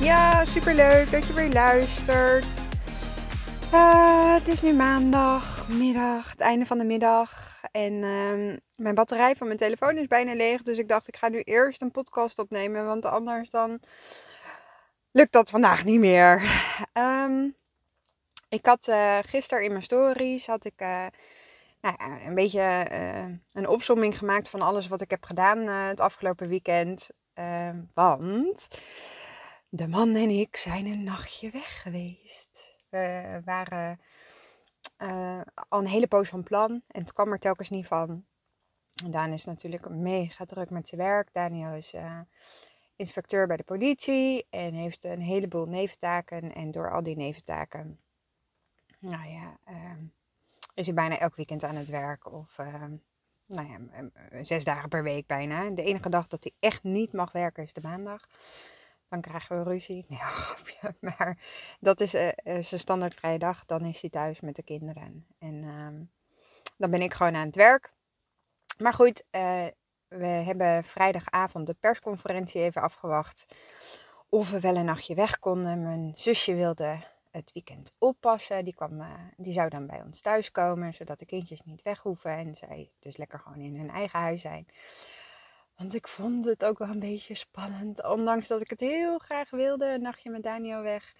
Ja, super leuk dat je weer luistert. Uh, het is nu maandag, middag, het einde van de middag. En uh, mijn batterij van mijn telefoon is bijna leeg. Dus ik dacht, ik ga nu eerst een podcast opnemen. Want anders dan lukt dat vandaag niet meer. Um, ik had uh, gisteren in mijn stories had ik, uh, nou ja, een beetje een opsomming gemaakt van alles wat ik heb gedaan het afgelopen weekend. Ehm, want de man en ik zijn een nachtje weg geweest. We waren uh, al een hele poos van plan en het kwam er telkens niet van. Daan is natuurlijk mega druk met zijn werk. Daniel is uh, inspecteur bij de politie en heeft een heleboel neventaken. En door al die neventaken, nou ja, uh, is hij bijna elk weekend aan het werk. Of nou ja, zes dagen per week bijna. De enige dag dat hij echt niet mag werken is de maandag dan krijgen we ruzie. Nee. Maar dat is uh, zijn standaard vrije dag. Dan is hij thuis met de kinderen. En uh, dan ben ik gewoon aan het werk. Maar goed, uh, we hebben vrijdagavond de persconferentie even afgewacht. Of we wel een nachtje weg konden. Mijn zusje wilde het weekend oppassen. Die, kwam, die zou dan bij ons thuis komen, zodat de kindjes niet weg hoeven. En zij dus lekker gewoon in hun eigen huis zijn. Want ik vond het ook wel een beetje spannend. Ondanks dat ik het heel graag wilde, een nachtje met Daniel weg.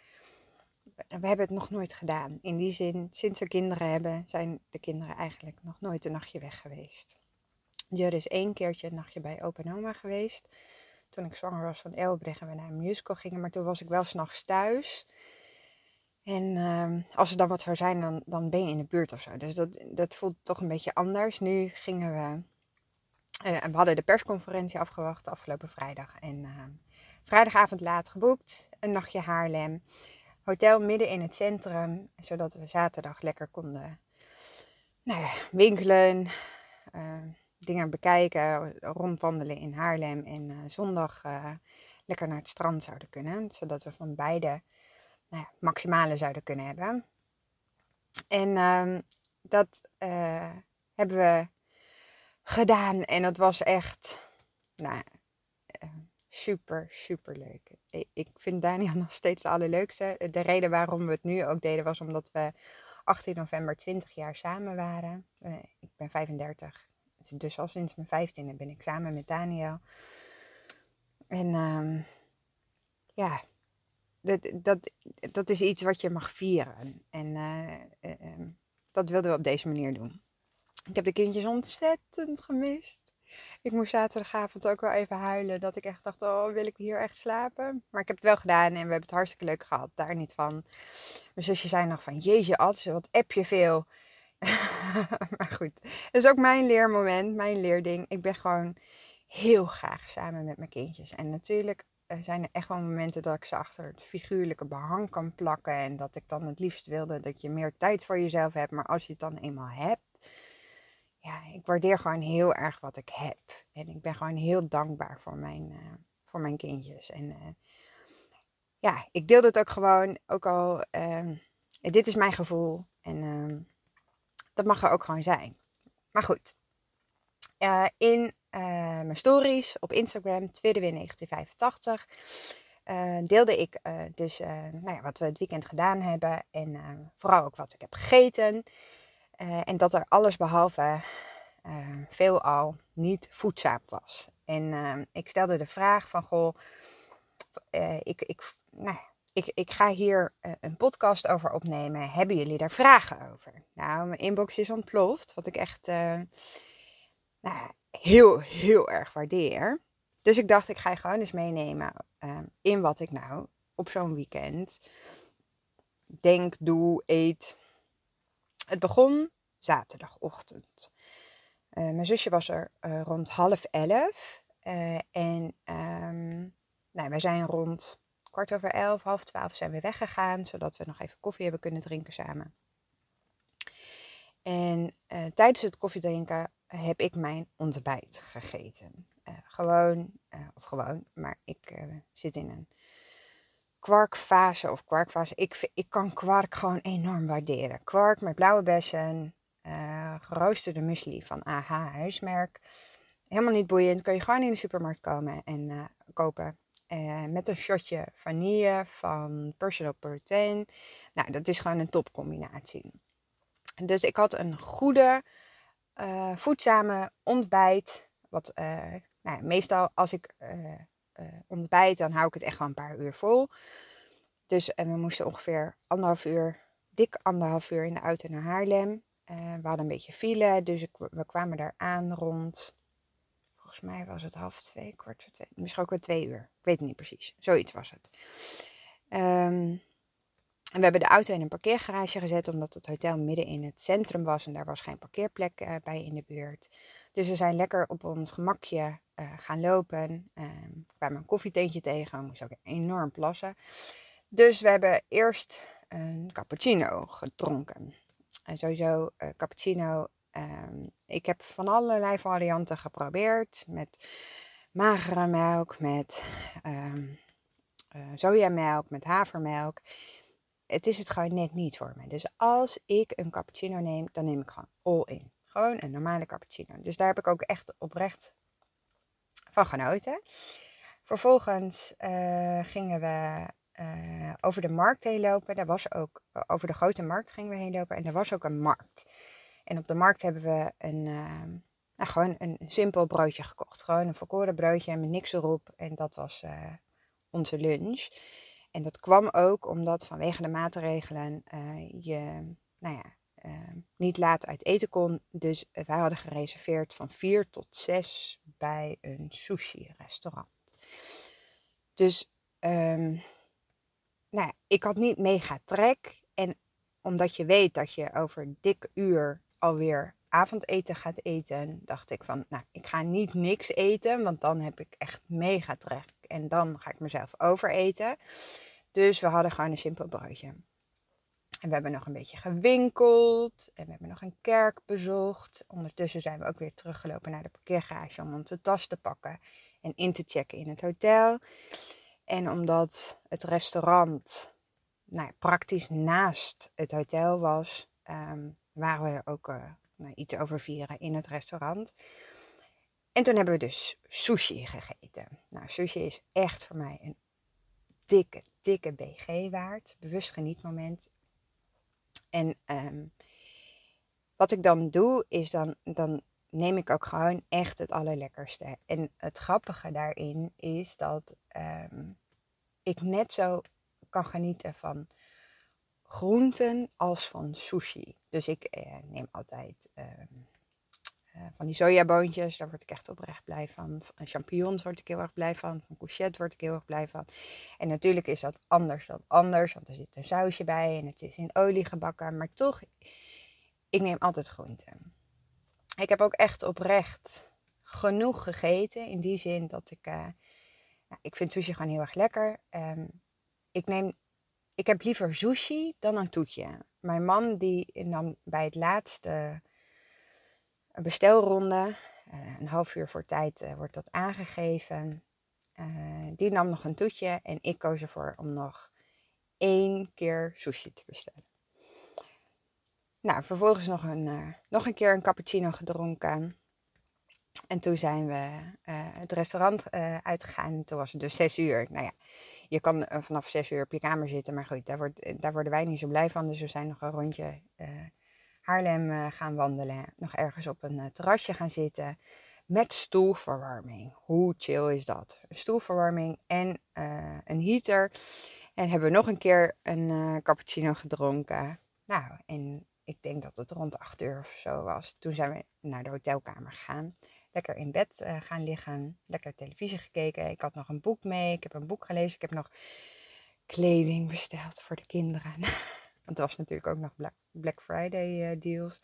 We hebben het nog nooit gedaan. In die zin, sinds we kinderen hebben, zijn de kinderen eigenlijk nog nooit een nachtje weg geweest. Jur is één keertje een nachtje bij opa en oma geweest. Toen ik zwanger was van Elbrecht en we naar een musical gingen. Maar toen was ik wel s'nachts thuis. En uh, als er dan wat zou zijn, dan, dan ben je in de buurt of zo. Dus dat, dat voelt toch een beetje anders. Nu gingen we uh, we hadden de persconferentie afgewacht afgelopen vrijdag. En uh, vrijdagavond laat geboekt. Een nachtje Haarlem. Hotel midden in het centrum. Zodat we zaterdag lekker konden nou ja, winkelen. Uh, dingen bekijken. Rondwandelen in Haarlem. En zondag lekker naar het strand zouden kunnen. Zodat we van beide nou ja, maximale zouden kunnen hebben. En ehm, dat hebben we gedaan. En dat was echt nou, eh, super, super leuk. Ik vind Daniel nog steeds de allerleukste. De reden waarom we het nu ook deden was omdat we 18 november 20 jaar samen waren. Eh, ik ben 35. Dus al sinds mijn 15e ben ik samen met Daniel. En um, ja, dat, dat, dat is iets wat je mag vieren. En uh, dat wilden we op deze manier doen. Ik heb de kindjes ontzettend gemist. Ik moest zaterdagavond ook wel even huilen. Dat ik echt dacht, oh, wil ik hier echt slapen? Maar ik heb het wel gedaan en we hebben het hartstikke leuk gehad. Daar niet van. Mijn zusje zei nog van, jeetje Adse, wat app je veel. maar goed, het is ook mijn leermoment, mijn leerding. Ik ben gewoon heel graag samen met mijn kindjes. En natuurlijk zijn er echt wel momenten dat ik ze achter het figuurlijke behang kan plakken. En dat ik dan het liefst wilde dat je meer tijd voor jezelf hebt. Maar als je het dan eenmaal hebt ja, ik waardeer gewoon heel erg wat ik heb. En ik ben gewoon heel dankbaar voor mijn, uh, voor mijn kindjes. En uh, ja, ik deel het ook gewoon, ook al, uh, dit is mijn gevoel. En ehm, dat mag er ook gewoon zijn. Maar goed, eh, in mijn stories op Instagram, tweede weer 1985, deelde ik dus nou ja, wat we het weekend gedaan hebben. En vooral ook wat ik heb gegeten. Uh, en dat er alles behalve uh, veelal niet voedzaam was. En uh, ik stelde de vraag van, goh, ik, ik, nou, ik, ik ga hier een podcast over opnemen. Hebben jullie daar vragen over? Nou, mijn inbox is ontploft, wat ik echt nou, heel, heel erg waardeer. Dus ik dacht, ik ga je gewoon eens meenemen in wat ik nou op zo'n weekend denk, doe, eet, het begon zaterdagochtend. Uh, mijn zusje was er uh, rond half elf. Uh, en um, nou, wij zijn rond kwart over elf, half twaalf zijn we weggegaan, zodat we nog even koffie hebben kunnen drinken samen. En tijdens het koffiedrinken heb ik mijn ontbijt gegeten. Gewoon, of gewoon, maar ik zit in een kwarkfase of kwarkfase. Ik, ik kan kwark gewoon enorm waarderen. Kwark met blauwe bessen, geroosterde muesli van AH huismerk. Helemaal niet boeiend, kun je gewoon in de supermarkt komen en kopen. met een shotje vanille van Personal Protein. Nou, dat is gewoon een topcombinatie. Dus ik had een goede, voedzame ontbijt. Wat, nou meestal als ik ontbijt, dan hou ik het echt wel een paar uur vol. Dus en we moesten ongeveer anderhalf uur, dik anderhalf uur in de auto naar Haarlem. we hadden een beetje file, dus ik, we kwamen daar aan rond, volgens mij was het half twee, kwart voor twee, misschien ook wel twee uur. Ik weet het niet precies, zoiets was het. Um, en we hebben de auto in een parkeergarage gezet, omdat het hotel midden in het centrum was en daar was geen parkeerplek uh, bij in de buurt. Dus we zijn lekker op ons gemakje uh, gaan lopen. Uh, we kwamen een koffietentje tegen, we moesten ook enorm plassen. Dus we hebben eerst een cappuccino gedronken. En sowieso uh, cappuccino. Um, ik heb van allerlei varianten geprobeerd. Met magere melk, met um, sojamelk, met havermelk het is het gewoon net niet voor me. Dus als ik een cappuccino neem, dan neem ik gewoon all in. Gewoon een normale cappuccino. Dus daar heb ik ook echt oprecht van genoten. Vervolgens uh, gingen we uh, over de markt heen lopen. Daar was ook, over de grote markt gingen we heen lopen. En er was ook een markt. En op de markt hebben we een, uh, nou, gewoon een simpel broodje gekocht. Gewoon een volkoren broodje met niks erop. En dat was onze lunch. En dat kwam ook omdat vanwege de maatregelen je nou ja, niet laat uit eten kon. Dus wij hadden gereserveerd van 4 tot 6 bij een sushi-restaurant. Dus um, nou ik had niet mega trek. En omdat je weet dat je over een dik uur alweer avondeten gaat eten, dacht ik van, nou, ik ga niet niks eten, want dan heb ik echt mega trek en dan ga ik mezelf overeten. Dus we hadden gewoon een simpel broodje. En we hebben nog een beetje gewinkeld en we hebben nog een kerk bezocht. Ondertussen zijn we ook weer teruggelopen naar de parkeergarage om onze tas te pakken en in te checken in het hotel. En omdat het restaurant nou praktisch naast het hotel was, um, waren we ook uh, iets over vieren in het restaurant. En toen hebben we dus sushi gegeten. Nou, sushi is echt voor mij een dikke, dikke BG waard. Bewust genietmoment. En um, wat ik dan doe, is dan, dan neem ik ook gewoon echt het allerlekkerste. En het grappige daarin is dat um, ik net zo kan genieten van groenten als van sushi. Dus ik eh, neem altijd um, uh, van die sojaboontjes, daar word ik echt oprecht blij van. Van champignons word ik heel erg blij van. Van courgette word ik heel erg blij van. En natuurlijk is dat anders dan anders, want er zit een sausje bij en het is in olie gebakken. Maar toch, ik neem altijd groenten. Ik heb ook echt oprecht genoeg gegeten. In die zin dat ik, uh, nou, ik vind sushi gewoon heel erg lekker. Um, ik neem, ik heb liever sushi dan een toetje. Mijn man die nam bij het laatste een bestelronde. Uh, een half uur voor tijd uh, wordt dat aangegeven. Uh, die nam nog een toetje en ik koos ervoor om nog één keer sushi te bestellen. Nou, vervolgens nog een, nog een keer een cappuccino gedronken. En toen zijn we het restaurant uitgegaan. Toen was het dus zes uur. Nou ja, je kan vanaf zes uur op je kamer zitten. Maar goed, daar, wordt, daar worden wij niet zo blij van. Dus we zijn nog een rondje Haarlem uh, gaan wandelen. Nog ergens op een uh, terrasje gaan zitten. Met stoelverwarming. Hoe chill is dat? Stoelverwarming en uh, een heater. En hebben we nog een keer een cappuccino gedronken. Nou, en ik denk dat het rond 8 uur of zo was. Toen zijn we naar de hotelkamer gegaan. Lekker in bed gaan liggen. Lekker televisie gekeken. Ik had nog een boek mee. Ik heb een boek gelezen. Ik heb nog kleding besteld voor de kinderen. Want was natuurlijk ook nog Black, Friday uh, deals.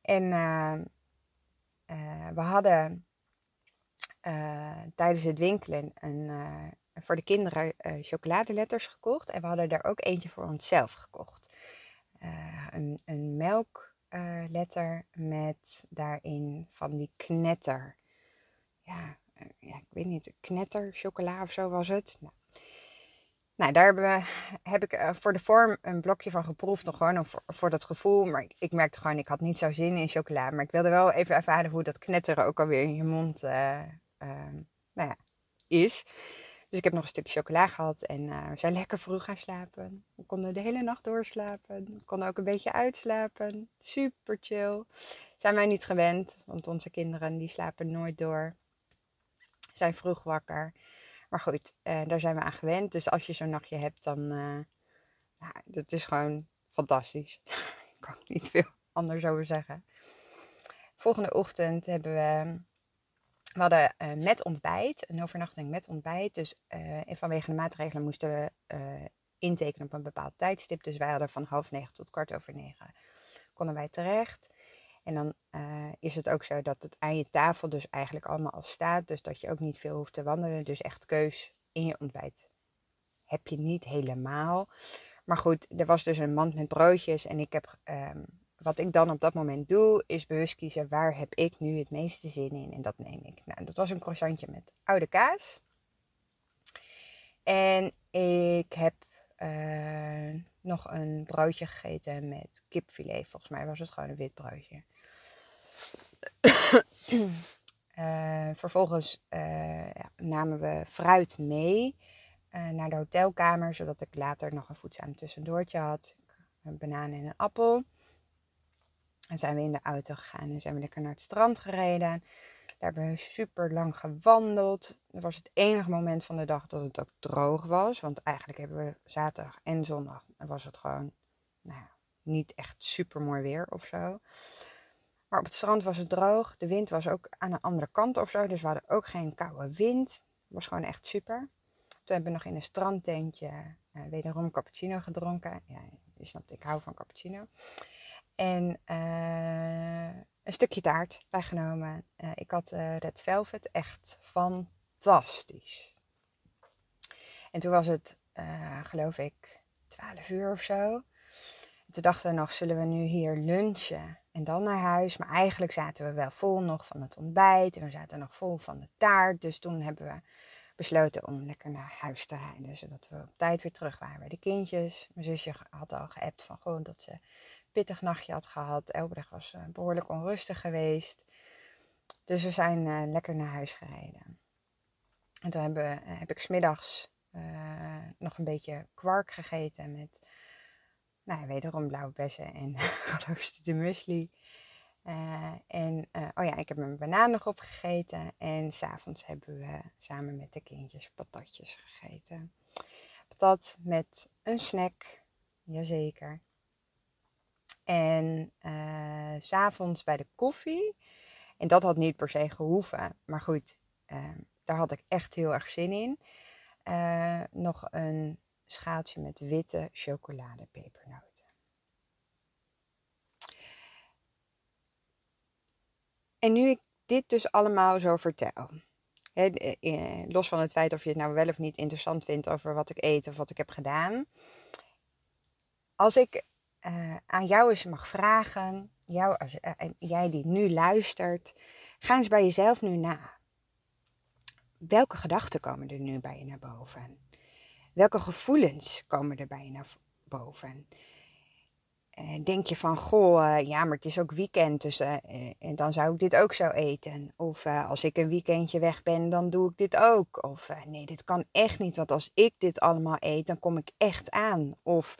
En uh, uh, we hadden tijdens het winkelen een, voor de kinderen chocoladeletters gekocht. En we hadden daar ook eentje voor onszelf gekocht. een, een melkletter met daarin van die knetter. Ja, ja, ik weet niet, knetter chocola of zo was het. Nou, nou, daar we, heb ik uh, voor de vorm een blokje van geproefd. Nog gewoon voor, voor dat gevoel. Maar ik, merkte gewoon, ik had niet zo zin in chocola. Maar ik wilde wel even ervaren hoe dat knetteren ook alweer in je mond uh, uh, nou ja, is. Dus ik heb nog een stukje chocola gehad. En we zijn lekker vroeg gaan slapen. We konden de hele nacht doorslapen. We konden ook een beetje uitslapen. Super chill. Zijn wij niet gewend. Want onze kinderen die slapen nooit door. Zijn vroeg wakker. Maar goed, uh, daar zijn we aan gewend. Dus als je zo'n nachtje hebt, dan. Uh, nou, dat is gewoon fantastisch. Ik kan niet veel anders over zeggen. Volgende ochtend hebben we. Hadden uh, met ontbijt, een overnachting met ontbijt. Dus vanwege de maatregelen moesten we intekenen op een bepaald tijdstip. Dus wij hadden van half negen tot kwart over negen konden wij terecht. En dan uh, is het ook zo dat het aan je tafel dus eigenlijk allemaal al staat. Dus dat je ook niet veel hoeft te wandelen. Dus echt keus in je ontbijt heb je niet helemaal. Maar goed, er was dus een mand met broodjes. En ik heb, um, wat ik dan op dat moment doe, is bewust kiezen waar heb ik nu het meeste zin in. En dat neem ik. Nou, dat was een croissantje met oude kaas. En ik heb uh, nog een broodje gegeten met kipfilet. Volgens mij was het gewoon een wit broodje. Uh, vervolgens ja, namen we fruit mee uh, naar de hotelkamer, zodat ik later nog een voedzaam tussendoortje had. Een banaan en een appel. En zijn we in de auto gegaan en zijn we lekker naar het strand gereden. Daar hebben we super lang gewandeld. Dat was het enige moment van de dag dat het ook droog was. Want eigenlijk hebben we zaterdag en zondag was het gewoon nou, niet echt super mooi weer of zo. Maar op het strand was het droog. De wind was ook aan de andere kant of zo. Dus we hadden ook geen koude wind. Het was gewoon echt super. Toen hebben we nog in een strandtentje uh, wederom cappuccino gedronken. Ja, je snapt, ik hou van cappuccino. En uh, een stukje taart bijgenomen. Uh, ik had Red Velvet. Echt fantastisch. En toen was het, geloof ik, 12 uur of zo. En toen dachten we nog, zullen we nu hier lunchen en dan naar huis? Maar eigenlijk zaten we wel vol nog van het ontbijt en we zaten nog vol van de taart. Dus toen hebben we besloten om lekker naar huis te rijden, zodat we op tijd weer terug waren bij de kindjes. Mijn zusje had al geappt van gewoon dat ze een pittig nachtje had gehad. Elbrecht was uh, behoorlijk onrustig geweest. Dus we zijn uh, lekker naar huis gereden. En toen hebben, uh, heb ik smiddags nog een beetje kwark gegeten met nou wederom blauwe bessen en geroosterde muesli. Uh, en uh, oh ja, ik heb mijn banaan nog opgegeten. En s'avonds hebben we samen met de kindjes patatjes gegeten. Patat met een snack, jazeker. En uh, s'avonds bij de koffie. En dat had niet per se gehoeven. Maar goed, daar had ik echt heel erg zin in. nog een schaaltje met witte chocoladepepernoten. En nu ik dit dus allemaal zo vertel, hè, eh, los van het feit of je het nou wel of niet interessant vindt over wat ik eet of wat ik heb gedaan. Als ik uh, aan jou eens mag vragen, jou, jij die nu luistert, ga eens bij jezelf nu na. Welke gedachten komen er nu bij je naar boven? Welke gevoelens komen er bij je naar boven? Denk je van, goh, uh, ja, maar het is ook weekend, dus uh, en dan zou ik dit ook zo eten. Of als ik een weekendje weg ben, dan doe ik dit ook. Of nee, dit kan echt niet, want als ik dit allemaal eet, dan kom ik echt aan. Of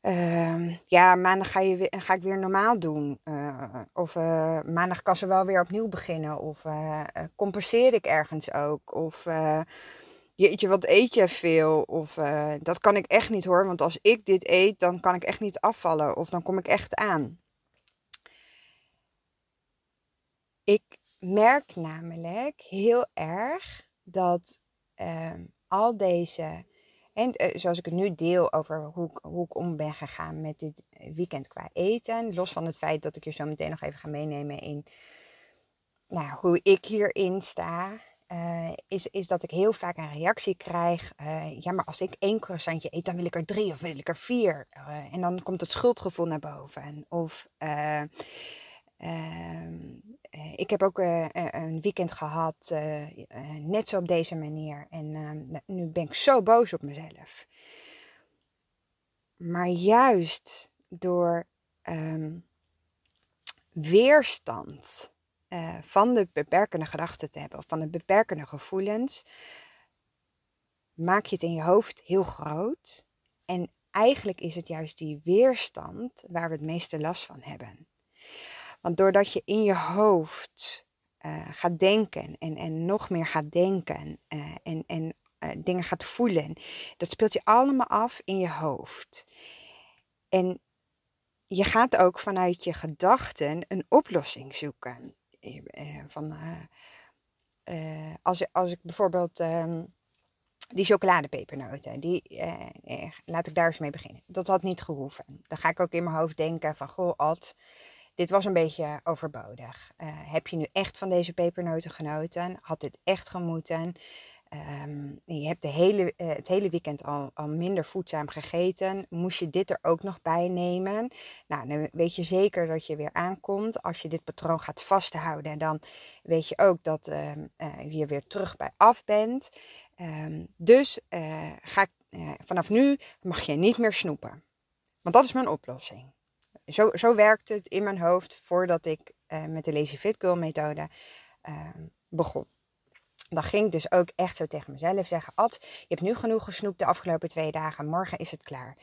ehm, ja, maandag ga, je, ga ik weer normaal doen. of maandag kan ze wel weer opnieuw beginnen. Of compenseer ik ergens ook. Of jeetje, wat eet je veel? Of uh, dat kan ik echt niet hoor, want als ik dit eet, dan kan ik echt niet afvallen of dan kom ik echt aan. Ik merk namelijk heel erg dat uh, al deze, en uh, zoals ik het nu deel over hoe, hoe ik om ben gegaan met dit weekend qua eten, los van het feit dat ik je zo meteen nog even ga meenemen in nou, hoe ik hierin sta, uh, is, is dat ik heel vaak een reactie krijg. Uh, ja, maar als ik één croissantje eet, dan wil ik er drie of wil ik er vier. Uh, en dan komt het schuldgevoel naar boven. Of ehm, ik heb ook een weekend gehad, net zo op deze manier. En ehm, nu ben ik zo boos op mezelf. Maar juist door um, weerstand uh, van de beperkende gedachten te hebben of van de beperkende gevoelens, maak je het in je hoofd heel groot. En eigenlijk is het juist die weerstand waar we het meeste last van hebben. Want doordat je in je hoofd uh, gaat denken en, en nog meer gaat denken uh, en, en dingen gaat voelen, dat speelt je allemaal af in je hoofd. En je gaat ook vanuit je gedachten een oplossing zoeken. Eh, van, eh, eh, als, als ik bijvoorbeeld ehm, die chocoladepepernoten, die, laat ik daar eens mee beginnen. Dat had niet gehoeven. Dan ga ik ook in mijn hoofd denken van, goh, Ad, dit was een beetje overbodig. heb je nu echt van deze pepernoten genoten? Had dit echt gemoeten? Um, je hebt de hele, uh, het hele weekend al, al minder voedzaam gegeten. Moest je dit er ook nog bij nemen? Nou, dan weet je zeker dat je weer aankomt. Als je dit patroon gaat vasthouden, dan weet je ook dat uh, je weer terug bij af bent. Um, dus eh, ga, vanaf nu mag je niet meer snoepen. Want dat is mijn oplossing. Zo, zo werkt het in mijn hoofd voordat ik met de Lazy Fit Girl methode ehm, begon dan ging ik dus ook echt zo tegen mezelf zeggen: Ad, je hebt nu genoeg gesnoept de afgelopen twee dagen. Morgen is het klaar.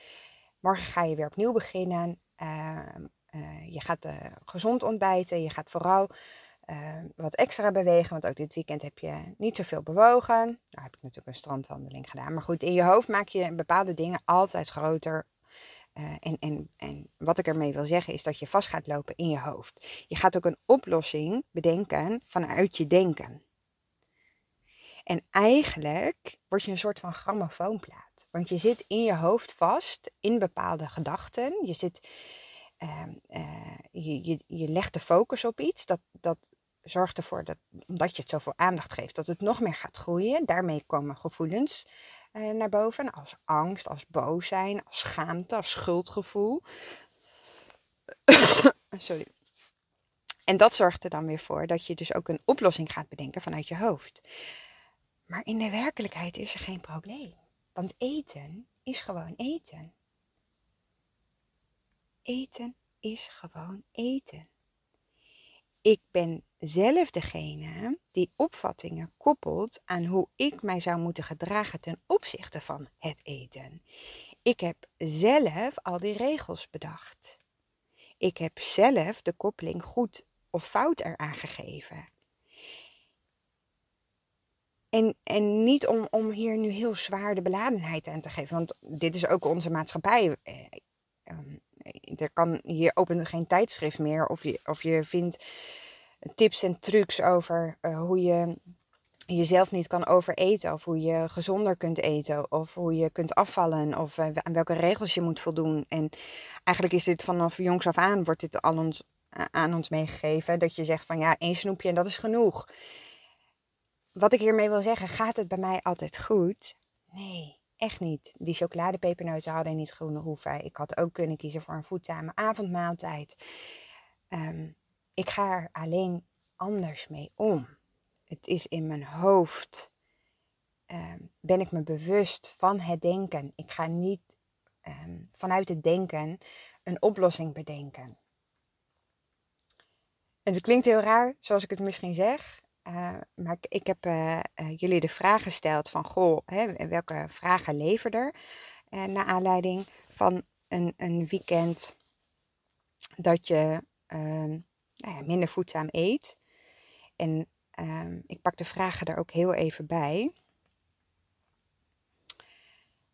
Morgen ga je weer opnieuw beginnen. Ehm, eh, je gaat uh, gezond ontbijten. Je gaat vooral ehm, wat extra bewegen. Want ook dit weekend heb je niet zoveel bewogen. Nou heb ik natuurlijk een strandwandeling gedaan. Maar goed, in je hoofd maak je bepaalde dingen altijd groter. Uh, en, en, en wat ik ermee wil zeggen is dat je vast gaat lopen in je hoofd. Je gaat ook een oplossing bedenken vanuit je denken. En eigenlijk word je een soort van grammofoonplaat. Want je zit in je hoofd vast in bepaalde gedachten. Je, zit, uh, uh, je, je, je legt de focus op iets. Dat, dat zorgt ervoor dat, omdat je het zoveel aandacht geeft, dat het nog meer gaat groeien. Daarmee komen gevoelens uh, naar boven. Als angst, als boos zijn, als schaamte, als schuldgevoel. Sorry. En dat zorgt er dan weer voor dat je dus ook een oplossing gaat bedenken vanuit je hoofd. Maar in de werkelijkheid is er geen probleem. Want eten is gewoon eten. Eten is gewoon eten. Ik ben zelf degene die opvattingen koppelt aan hoe ik mij zou moeten gedragen ten opzichte van het eten. Ik heb zelf al die regels bedacht. Ik heb zelf de koppeling goed of fout eraan gegeven. En, en niet om, om hier nu heel zwaar de beladenheid aan te geven. Want dit is ook onze maatschappij. Eh, ehm, er kan, je opent geen tijdschrift meer. Of je, of je vindt tips en trucs over uh, hoe je jezelf niet kan overeten. Of hoe je gezonder kunt eten. Of hoe je kunt afvallen. Of aan welke regels je moet voldoen. En eigenlijk is dit vanaf jongs af aan wordt dit al ons, aan ons meegegeven. Dat je zegt van ja, één snoepje en dat is genoeg wat ik hiermee wil zeggen, gaat het bij mij altijd goed? Nee, echt niet. Die chocoladepepernoten hadden niet groene hoeven. Ik had ook kunnen kiezen voor een voedzame avondmaaltijd. Um, ik ga er alleen anders mee om. Het is in mijn hoofd. Um, ben ik me bewust van het denken. Ik ga niet um, vanuit het denken een oplossing bedenken. En het klinkt heel raar, zoals ik het misschien zeg. Uh, maar ik heb uh, uh, jullie de vraag gesteld van, goh, hè, welke vragen leverder uh, naar aanleiding van een, een weekend dat je ehm, nou ja, minder voedzaam eet. En ehm, ik pak de vragen er ook heel even bij.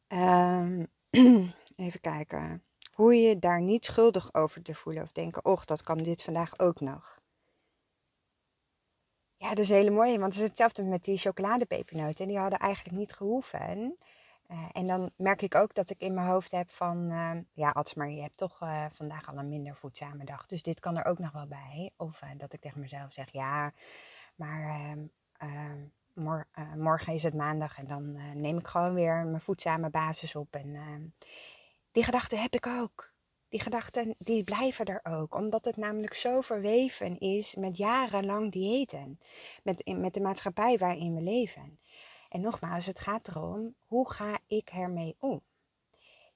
Um, even kijken. Hoe je daar niet schuldig over te voelen of denken, och, dat kan dit vandaag ook nog. Ja, dat is hele mooi, want het is hetzelfde met die chocoladepepernoten. Die hadden eigenlijk niet gehoeven. Uh, en dan merk ik ook dat ik in mijn hoofd heb van, uh, ja, maar je hebt toch uh, vandaag al een minder voedzame dag. Dus dit kan er ook nog wel bij. Of dat ik tegen mezelf zeg, ja, maar ehm, ehm, mor morgen is het maandag en dan neem ik gewoon weer mijn voedzame basis op. En die gedachten heb ik ook. Die gedachten die blijven er ook, omdat het namelijk zo verweven is met jarenlang diëten, met, met de maatschappij waarin we leven. En nogmaals, het gaat erom, hoe ga ik ermee om?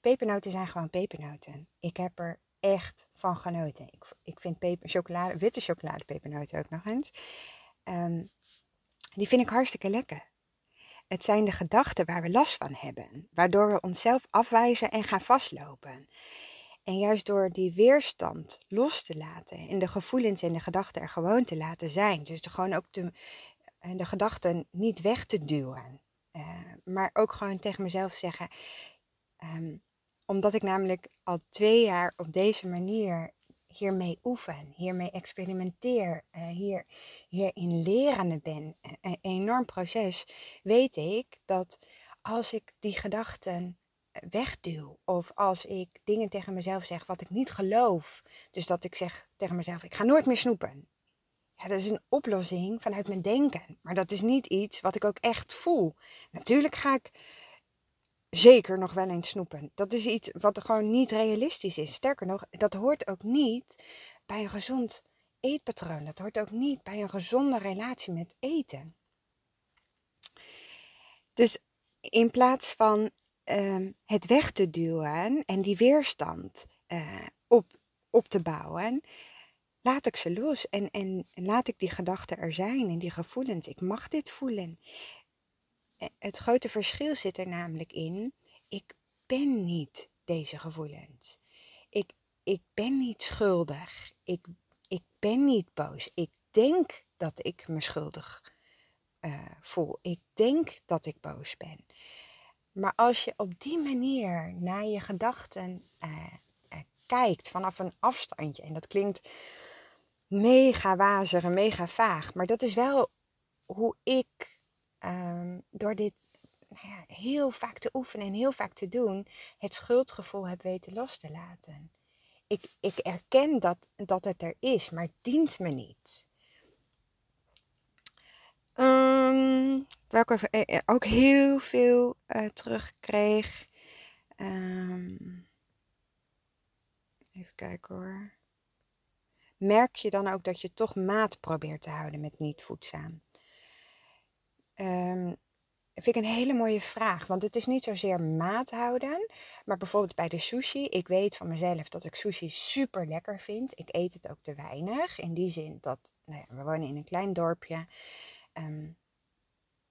Pepernoten zijn gewoon pepernoten. Ik heb er echt van genoten. Ik, ik vind peper, chocolade, witte chocoladepepernoten ook nog eens. Um, die vind ik hartstikke lekker. Het zijn de gedachten waar we last van hebben, waardoor we onszelf afwijzen en gaan vastlopen. En juist door die weerstand los te laten en de gevoelens en de gedachten er gewoon te laten zijn, dus gewoon ook te, eh, de gedachten niet weg te duwen, uh, maar ook gewoon tegen mezelf zeggen, um, omdat ik namelijk al twee jaar op deze manier hiermee oefen, hiermee experimenteer, uh, hier, hierin lerende ben, een enorm proces, weet ik dat als ik die gedachten wegduw of als ik dingen tegen mezelf zeg wat ik niet geloof, dus dat ik zeg tegen mezelf, ik ga nooit meer snoepen. Ja, dat is een oplossing vanuit mijn denken, maar dat is niet iets wat ik ook echt voel. Natuurlijk ga ik zeker nog wel eens snoepen. Dat is iets wat gewoon niet realistisch is. Sterker nog, dat hoort ook niet bij een gezond eetpatroon. Dat hoort ook niet bij een gezonde relatie met eten. Dus in plaats van uh, het weg te duwen en die weerstand uh, op, op te bouwen, laat ik ze los en, en laat ik die gedachten er zijn en die gevoelens. Ik mag dit voelen. Eh, het grote verschil zit er namelijk in, ik ben niet deze gevoelens. Ik, ik ben niet schuldig. Ik, ik ben niet boos. Ik denk dat ik me schuldig uh, voel. Ik denk dat ik boos ben. Maar als je op die manier naar je gedachten uh, uh, kijkt vanaf een afstandje, en dat klinkt mega wazig en mega vaag, maar dat is wel hoe ik um, door dit nou ja, heel vaak te oefenen en heel vaak te doen, het schuldgevoel heb weten los te laten. Ik, ik erken dat, dat het er is, maar het dient me niet. Waar ik eh, eh, ook heel veel uh, terugkreeg. Um, even kijken hoor. Merk je dan ook dat je toch maat probeert te houden met niet voedzaam? Um, vind ik een hele mooie vraag. Want het is niet zozeer maat houden. Maar bijvoorbeeld bij de sushi. Ik weet van mezelf dat ik sushi super lekker vind. Ik eet het ook te weinig. In die zin dat nou ja, we wonen in een klein dorpje. Um,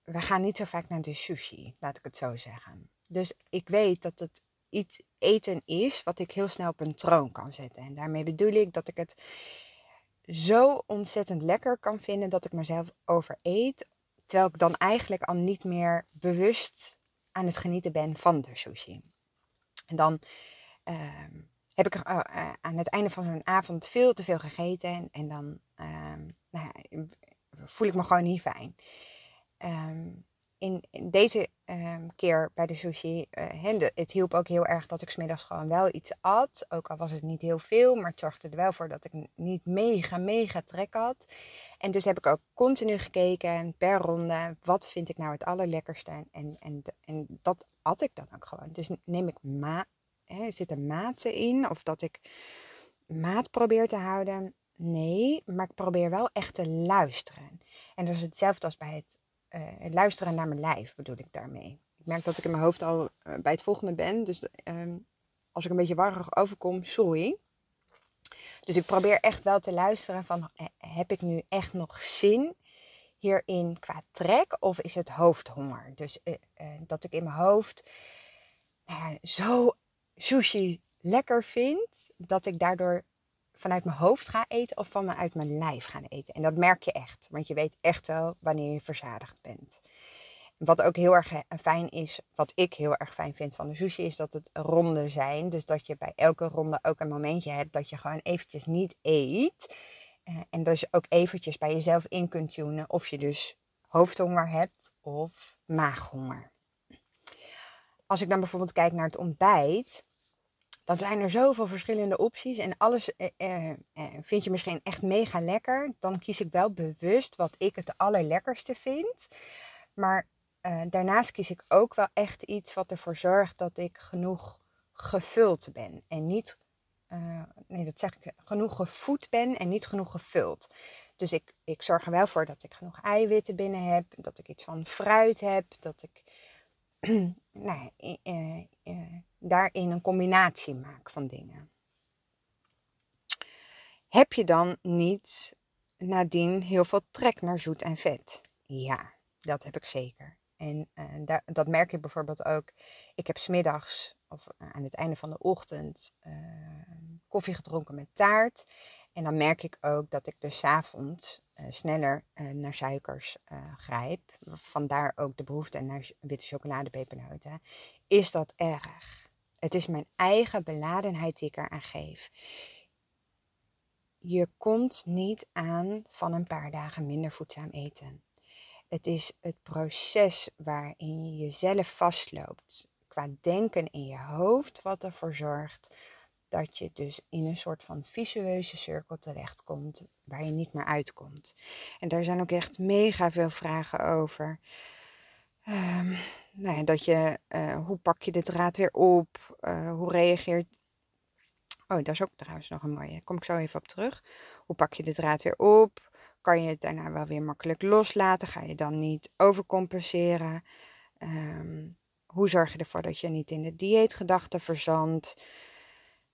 we gaan niet zo vaak naar de sushi, laat ik het zo zeggen. Dus ik weet dat het iets eten is wat ik heel snel op een troon kan zetten. En daarmee bedoel ik dat ik het zo ontzettend lekker kan vinden dat ik mezelf overeet. Terwijl ik dan eigenlijk al niet meer bewust aan het genieten ben van de sushi. En dan uh, heb ik uh, aan het einde van zo'n avond veel te veel gegeten. En, en dan uh, nou ja, voel ik me gewoon niet fijn. Um, in, deze um, keer bij de sushi, uh, het hielp ook heel erg dat ik smiddags gewoon wel iets at. Ook al was het niet heel veel, maar het zorgde er wel voor dat ik niet mega, mega trek had. En dus heb ik ook continu gekeken per ronde, wat vind ik nou het allerlekkerste? En, en, en dat at ik dan ook gewoon. Dus neem ik ma, hè, zit er maten in? Of dat ik maat probeer te houden? Nee, maar ik probeer wel echt te luisteren. En dat is hetzelfde als bij het, uh, het luisteren naar mijn lijf, bedoel ik daarmee. Ik merk dat ik in mijn hoofd al uh, bij het volgende ben. Dus uh, als ik een beetje warrig overkom, sorry. Dus ik probeer echt wel te luisteren van, heb ik nu echt nog zin hierin qua trek? Of is het hoofdhonger? Dus dat ik in mijn hoofd nou zo sushi lekker vind, dat ik daardoor vanuit mijn hoofd ga eten of vanuit mijn lijf gaan eten. En dat merk je echt, want je weet echt wel wanneer je verzadigd bent. Wat ook heel erg fijn is, wat ik heel erg fijn vind van de sushi, is dat het ronden zijn. Dus dat je bij elke ronde ook een momentje hebt dat je gewoon eventjes niet eet. Eh, en dus ook eventjes bij jezelf in kunt tunen of je dus hoofdhonger hebt of maaghonger. als ik dan bijvoorbeeld kijk naar het ontbijt, dan zijn er zoveel verschillende opties en alles eh, eh, eh, vind je misschien echt mega lekker. Dan kies ik wel bewust wat ik het allerlekkerste vind. Maar uh, daarnaast kies ik ook wel echt iets wat ervoor zorgt dat ik genoeg gevuld ben. En niet, uh, nee, dat zeg ik, genoeg gevoed ben en niet genoeg gevuld. Dus ik, ik zorg er wel voor dat ik genoeg eiwitten binnen heb, dat ik iets van fruit heb, dat ik nou, daarin een combinatie maak van dingen. Heb je dan niet nadien heel veel trek naar zoet en vet? Ja, dat heb ik zeker. En uh, dat merk ik bijvoorbeeld ook. Ik heb smiddags of aan het einde van de ochtend uh, koffie gedronken met taart. En dan merk ik ook dat ik dus avonds uh, sneller naar suikers grijp. Vandaar ook de behoefte naar witte chocolade, pepernoten. Is dat erg? Het is mijn eigen beladenheid die ik eraan geef. Je komt niet aan van een paar dagen minder voedzaam eten. Het is het proces waarin je jezelf vastloopt qua denken in je hoofd, wat ervoor zorgt dat je dus in een soort van visueuze cirkel terechtkomt waar je niet meer uitkomt. En daar zijn ook echt mega veel vragen over. Um, nou ja, dat je, uh, hoe pak je de draad weer op? Uh, hoe reageert. Oh, dat is ook trouwens nog een mooie. Kom ik zo even op terug. Hoe pak je de draad weer op? kan je het daarna wel weer makkelijk loslaten? Ga je dan niet overcompenseren? Um, hoe zorg je ervoor dat je niet in de dieetgedachten verzandt?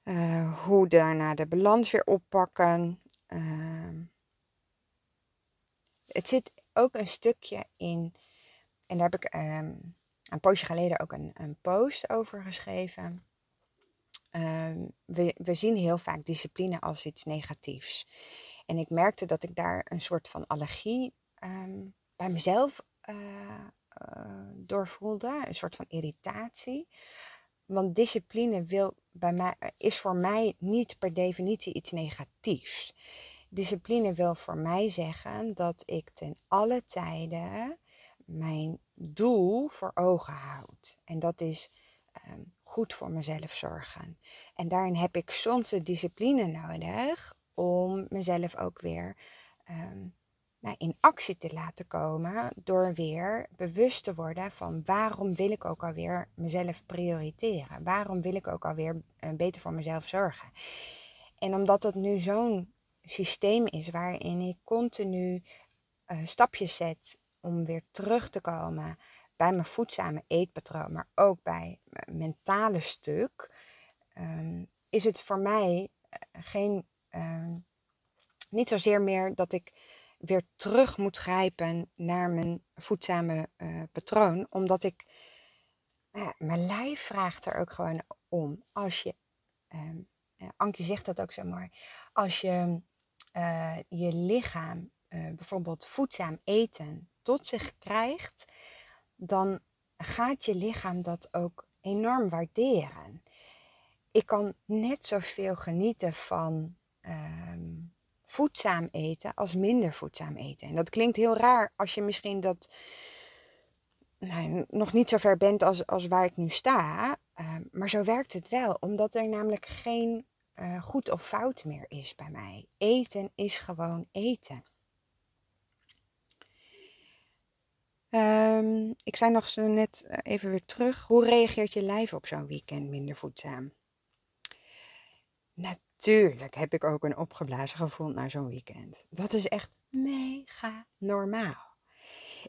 Uh, hoe daarna de balans weer oppakken? Uh, het zit ook een stukje in, en daar heb ik um, een poosje geleden ook een, een post over geschreven. Um, we, we zien heel vaak discipline als iets negatiefs. En ik merkte dat ik daar een soort van allergie um, bij mezelf uh, uh, door voelde. Een soort van irritatie. Want discipline wil bij mij, is voor mij niet per definitie iets negatiefs. Discipline wil voor mij zeggen dat ik ten alle tijden mijn doel voor ogen houd. En dat is um, goed voor mezelf zorgen. En daarin heb ik soms de discipline nodig om mezelf ook weer um, nou, in actie te laten komen. Door weer bewust te worden van waarom wil ik ook alweer mezelf prioriteren. Waarom wil ik ook alweer uh, beter voor mezelf zorgen. En omdat het nu zo'n systeem is waarin ik continu uh, stapjes zet om weer terug te komen bij mijn voedzame eetpatroon, maar ook bij mijn mentale stuk, um, is het voor mij eh, geen uh, niet zozeer meer dat ik weer terug moet grijpen naar mijn voedzame uh, patroon. Omdat ik, uh, mijn lijf vraagt er ook gewoon om. Als je, uh, Ankie zegt dat ook zo mooi. Als je eh, je lichaam bijvoorbeeld voedzaam eten tot zich krijgt, dan gaat je lichaam dat ook enorm waarderen. Ik kan net zoveel genieten van Ehm, voedzaam eten als minder voedzaam eten. En dat klinkt heel raar als je misschien dat nou, nog niet zo ver bent als, als waar ik nu sta. Ehm, maar zo werkt het wel, omdat er namelijk geen uh, goed of fout meer is bij mij. Eten is gewoon eten. Um, ik zei nog zo net eh, even weer terug. Hoe reageert je lijf op zo'n weekend minder voedzaam? Tuurlijk heb ik ook een opgeblazen gevoel na zo'n weekend. Dat is echt mega normaal.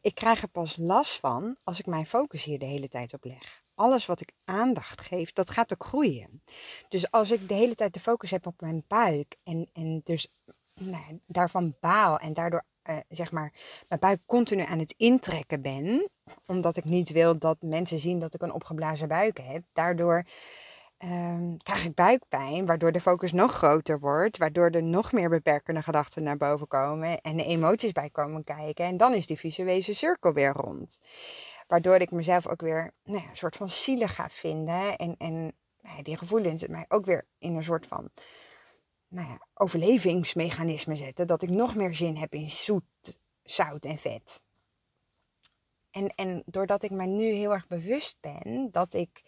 Ik krijg er pas last van als ik mijn focus hier de hele tijd op leg. Alles wat ik aandacht geef, dat gaat ook groeien. Dus als ik de hele tijd de focus heb op mijn buik en, en dus nou, daarvan baal en daardoor uh, zeg maar mijn buik continu aan het intrekken ben, omdat ik niet wil dat mensen zien dat ik een opgeblazen buik heb, daardoor um, krijg ik buikpijn, waardoor de focus nog groter wordt, waardoor er nog meer beperkende gedachten naar boven komen en de emoties bij komen kijken. En dan is die visuele cirkel weer rond. Waardoor ik mezelf ook weer nou ja, een soort van zielig ga vinden en, en nou die gevoelens mij ook weer in een soort van nou ja, overlevingsmechanisme zetten, dat ik nog meer zin heb in zoet, zout en vet. En, en doordat ik me nu heel erg bewust ben dat, ik,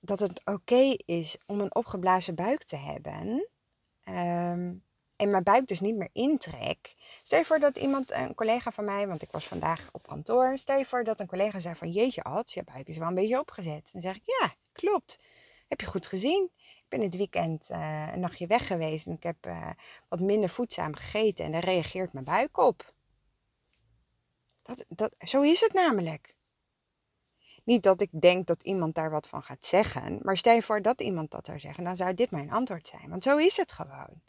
dat het oké is om een opgeblazen buik te hebben. Um, en mijn buik dus niet meer intrek. Stel je voor dat iemand, een collega van mij, want ik was vandaag op kantoor. Stel je voor dat een collega zei van jeetje Ad, je buik is wel een beetje opgezet. Dan zeg ik ja, klopt. Heb je goed gezien? Ik ben dit weekend uh, een nachtje weg geweest en ik heb uh, wat minder voedzaam gegeten en daar reageert mijn buik op. Dat, dat, zo is het namelijk. Niet dat ik denk dat iemand daar wat van gaat zeggen, maar stel je voor dat iemand dat zou zeggen, dan zou dit mijn antwoord zijn. Want zo is het gewoon.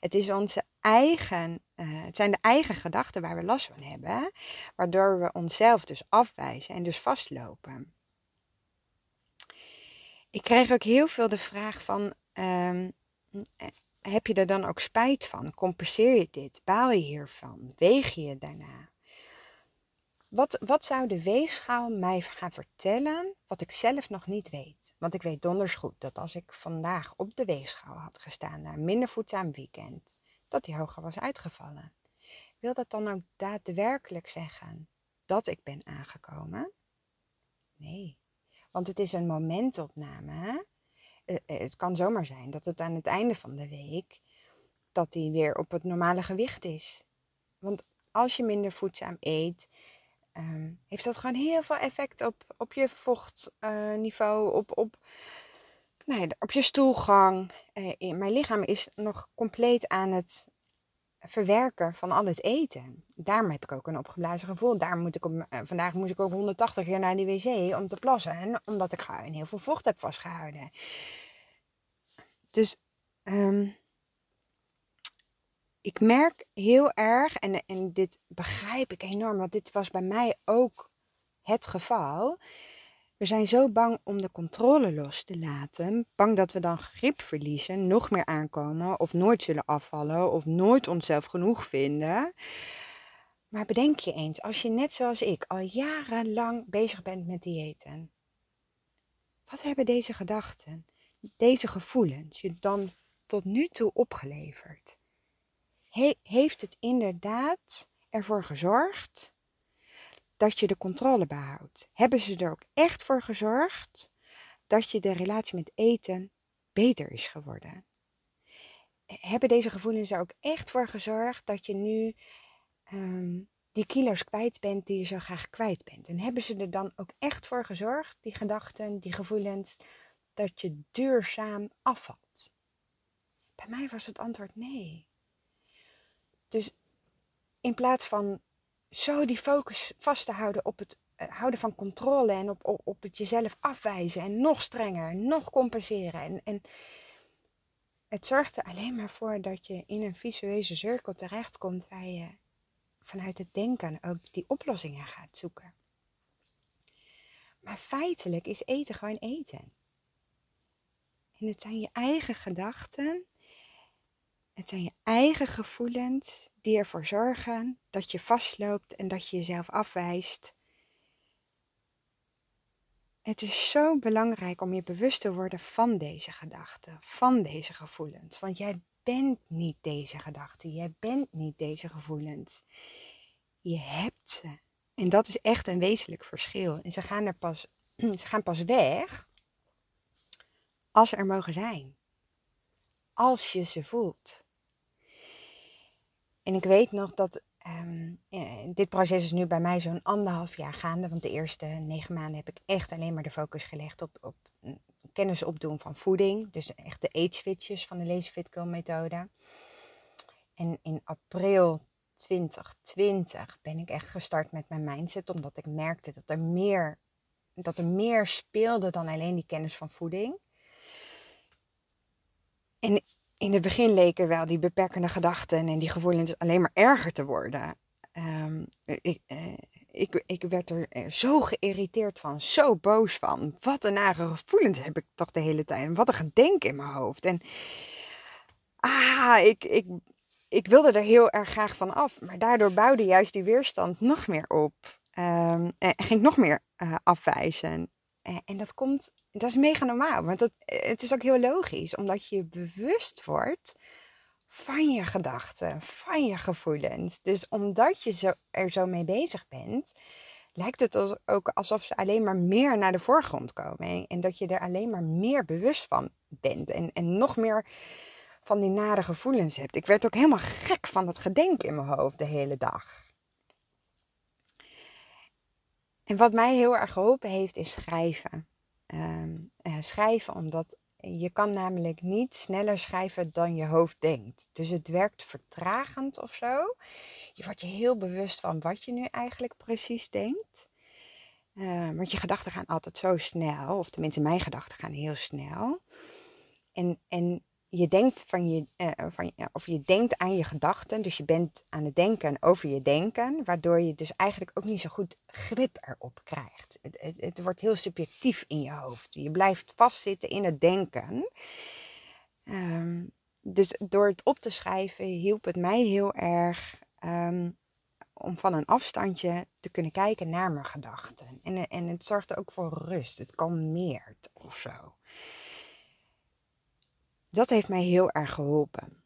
Het, is onze eigen, uh, het zijn de eigen gedachten waar we last van hebben, waardoor we onszelf dus afwijzen en dus vastlopen. Ik kreeg ook heel veel de vraag van, uh, heb je er dan ook spijt van? Compenseer je dit? Baal je hiervan? Weeg je daarna? Wat, wat zou de weegschaal mij gaan vertellen wat ik zelf nog niet weet? Want ik weet donders goed dat als ik vandaag op de weegschaal had gestaan na een minder voedzaam weekend, dat die hoger was uitgevallen. Wil dat dan ook daadwerkelijk zeggen dat ik ben aangekomen? Nee, want het is een momentopname. Eh, eh, het kan zomaar zijn dat het aan het einde van de week dat die weer op het normale gewicht is. Want als je minder voedzaam eet, um, heeft dat gewoon heel veel effect op, op je vochtniveau, op, op, nou op je stoelgang. Uh, mijn lichaam is nog compleet aan het verwerken van al het eten. Daarom heb ik ook een opgeblazen gevoel. Daarom moet ik op, uh, vandaag moest ik ook 180 keer naar de wc om te plassen. En omdat ik gewoon heel veel vocht heb vastgehouden. Dus um, ik merk heel erg, en, en dit begrijp ik enorm, want dit was bij mij ook het geval. We zijn zo bang om de controle los te laten. Bang dat we dan grip verliezen, nog meer aankomen, of nooit zullen afvallen, of nooit onszelf genoeg vinden. Maar bedenk je eens, als je net zoals ik al jarenlang bezig bent met diëten. Wat hebben deze gedachten, deze gevoelens je dan tot nu toe opgeleverd? heeft het inderdaad ervoor gezorgd dat je de controle behoudt? Hebben ze er ook echt voor gezorgd dat je de relatie met eten beter is geworden? Hebben deze gevoelens er ook echt voor gezorgd dat je nu um, die kilo's kwijt bent die je zo graag kwijt bent? En hebben ze er dan ook echt voor gezorgd, die gedachten, die gevoelens, dat je duurzaam afvalt? Bij mij was het antwoord nee. Dus in plaats van zo die focus vast te houden op het eh, houden van controle en op, op, op het jezelf afwijzen en nog strenger, nog compenseren. En, en het zorgt er alleen maar voor dat je in een visueuze cirkel terechtkomt waar je vanuit het denken ook die oplossingen gaat zoeken. Maar feitelijk is eten gewoon eten. En het zijn je eigen gedachten het zijn je eigen gevoelens die ervoor zorgen dat je vastloopt en dat je jezelf afwijst. Het is zo belangrijk om je bewust te worden van deze gedachten, van deze gevoelens. Want jij bent niet deze gedachten, jij bent niet deze gevoelens. Je hebt ze. En dat is echt een wezenlijk verschil. En ze gaan, er pas, ze gaan pas weg als ze er mogen zijn als je ze voelt. En ik weet nog dat um, dit proces is nu bij mij zo'n anderhalf jaar gaande. Want de eerste negen maanden heb ik echt alleen maar de focus gelegd op, op kennis opdoen van voeding. Dus echt de eat switches van de Girl methode. En in april 2020 ben ik echt gestart met mijn mindset. Omdat ik merkte dat er meer, dat er meer speelde dan alleen die kennis van voeding. En in het begin leken wel die beperkende gedachten en die gevoelens alleen maar erger te worden. Um, ik, eh, ik, ik werd er eh, zo geïrriteerd van, zo boos van. Wat een nare gevoelens heb ik toch de hele tijd. wat een gedenk in mijn hoofd. En ah, ik, ik, ik wilde er heel erg graag van af. Maar daardoor bouwde juist die weerstand nog meer op. Um, en ging nog meer uh, afwijzen. En dat komt dat is mega normaal, want dat, eh, het is ook heel logisch, omdat je bewust wordt van je gedachten, van je gevoelens. Dus omdat je zo, er zo mee bezig bent, lijkt het ook alsof ze alleen maar meer naar de voorgrond komen. En dat je er alleen maar meer bewust van bent. En, en nog meer van die nare gevoelens hebt. Ik werd ook helemaal gek van dat gedenk in mijn hoofd de hele dag. En wat mij heel erg geholpen heeft, is schrijven. Ehm, eh, schrijven omdat je kan namelijk niet sneller schrijven dan je hoofd denkt. Dus het werkt vertragend of zo. Je wordt je heel bewust van wat je nu eigenlijk precies denkt. Uh, want je gedachten gaan altijd zo snel, of tenminste mijn gedachten gaan heel snel. En, en je denkt van je, uh, van, of je denkt aan je gedachten, dus je bent aan het denken over je denken, waardoor je dus eigenlijk ook niet zo goed grip erop krijgt. Het, het, wordt heel subjectief in je hoofd. Je blijft vastzitten in het denken. Um, dus door het op te schrijven hielp het mij heel erg um, om van een afstandje te kunnen kijken naar mijn gedachten. En, en het zorgt ook voor rust. Het kalmeert of zo dat heeft mij heel erg geholpen.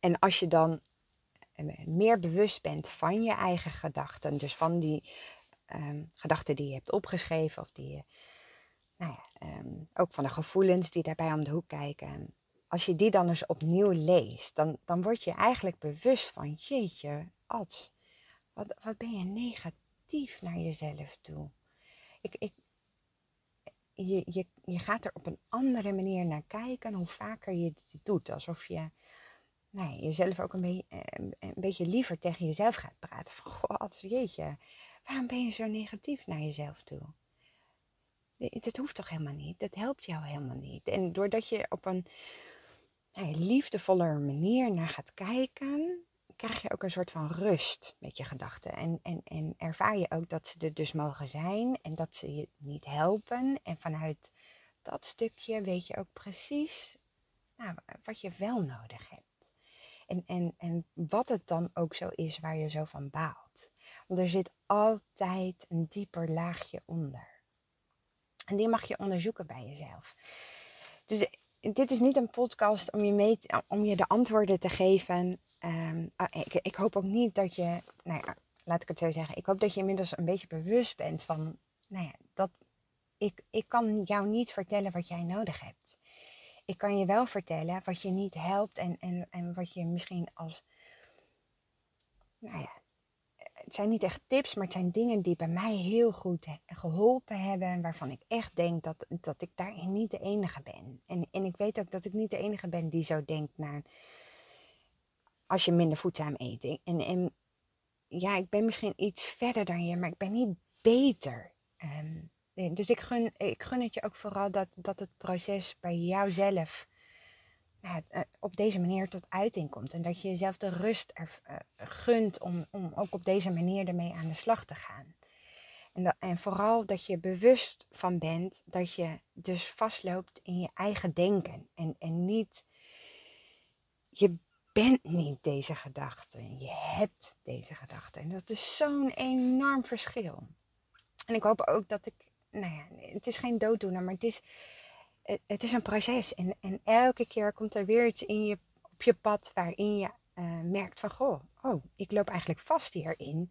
En als je dan eh, meer bewust bent van je eigen gedachten, dus van die um, gedachten die je hebt opgeschreven of die je, nou ja, um, ook van de gevoelens die daarbij om de hoek kijken. Als je die dan eens opnieuw leest, dan, dan word je eigenlijk bewust van, jeetje, Ad, wat, wat ben je negatief naar jezelf toe. Ik, ik, je, je, je gaat er op een andere manier naar kijken hoe vaker je het doet. Alsof je nou, jezelf ook een, beetje, eh, een beetje liever tegen jezelf gaat praten. Van, god, jeetje, waarom ben je zo negatief naar jezelf toe? Dat hoeft toch helemaal niet? Dat helpt jou helemaal niet. En doordat je op een nou, liefdevolle manier naar gaat kijken, krijg je ook een soort van rust met je gedachten. En, en, en ervaar je ook dat ze er dus mogen zijn en dat ze je niet helpen. En vanuit dat stukje weet je ook precies nou, wat je wel nodig hebt. En, en, en wat het dan ook zo is waar je zo van baalt. Want er zit altijd een dieper laagje onder. En die mag je onderzoeken bij jezelf. Dus dit is niet een podcast om je, mee, om je de antwoorden te geven Um, ik, ik, hoop ook niet dat je, nou ja, laat ik het zo zeggen. Ik hoop dat je inmiddels een beetje bewust bent van, nou ja, dat ik, ik kan jou niet vertellen wat jij nodig hebt. Ik kan je wel vertellen wat je niet helpt en, en, en wat je misschien als, nou ja, het zijn niet echt tips, maar het zijn dingen die bij mij heel goed geholpen hebben. Waarvan ik echt denk dat, dat ik daarin niet de enige ben. En, en ik weet ook dat ik niet de enige ben die zo denkt naar als je minder voedzaam eet. En, en ja, ik ben misschien iets verder dan je, maar ik ben niet beter. Um, dus ik gun, ik gun het je ook vooral dat, dat het proces bij jouzelf eh, op deze manier tot uiting komt. En dat je jezelf de rust er, uh, gunt om, om ook op deze manier ermee aan de slag te gaan. En, dat, en vooral dat je bewust van bent dat je dus vastloopt in je eigen denken. En, en niet je bent niet deze gedachte. Je hebt deze gedachte. En dat is zo'n enorm verschil. En ik hoop ook dat ik, nou ja, het is geen dooddoener, maar het is, het is een proces. En, en elke keer komt er weer iets in je, op je pad waarin je uh, merkt van, goh, oh, ik loop eigenlijk vast hierin.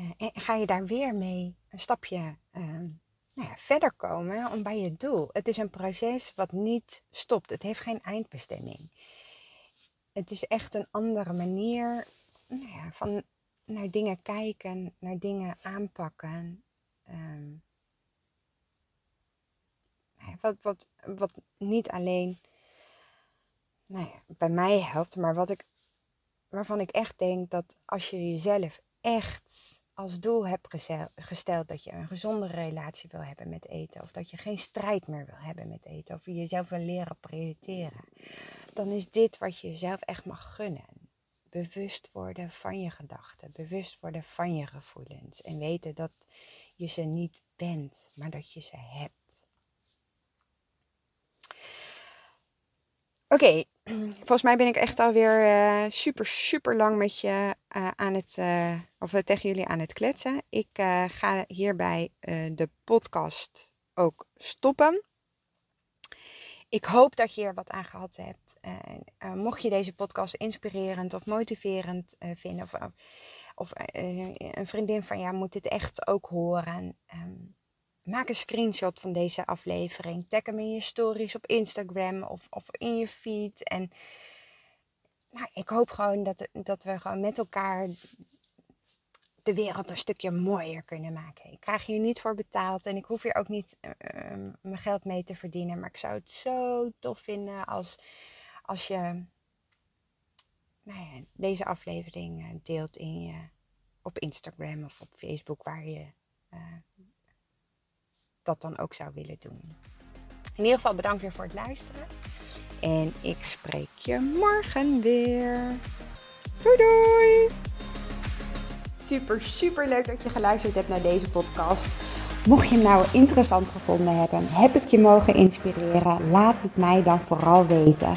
Uh, en ga je daar weer mee een stapje uh, nou ja, verder komen om bij je doel. Het is een proces wat niet stopt. Het heeft geen eindbestemming het is echt een andere manier nou ja, van naar dingen kijken, naar dingen aanpakken. Ehm, wat, wat, wat niet alleen nou ja, bij mij helpt, maar wat ik, waarvan ik echt denk dat als je jezelf echt als doel hebt gesteld dat je een gezondere relatie wil hebben met eten, of dat je geen strijd meer wil hebben met eten, of je jezelf wil leren prioriteren, dan is dit wat je jezelf echt mag gunnen. Bewust worden van je gedachten, bewust worden van je gevoelens en weten dat je ze niet bent, maar dat je ze hebt. Oké, volgens mij ben ik echt alweer uh, super, super lang met je uh, aan het, uh, of tegen jullie aan het kletsen. Ik ga hierbij de podcast ook stoppen. Ik hoop dat je er wat aan gehad hebt. mocht je deze podcast inspirerend of motiverend vinden, of of een vriendin van jou moet dit echt ook horen. Ehm, maak een screenshot van deze aflevering. Tag hem in je stories op Instagram of, of in je feed. En nou, ik hoop gewoon dat, dat we gewoon met elkaar de wereld een stukje mooier kunnen maken. Ik krijg hier niet voor betaald en ik hoef hier ook niet uh, mijn geld mee te verdienen. Maar ik zou het zo tof vinden als, als je nou ja, deze aflevering eh, deelt in je, op Instagram of op Facebook, waar je uh, dat dan ook zou willen doen. In ieder geval bedankt weer voor het luisteren. En ik spreek je morgen weer. Doei doei! Super, super leuk dat je geluisterd hebt naar deze podcast. Mocht je hem nou interessant gevonden hebben, heb ik je mogen inspireren, laat het mij dan vooral weten.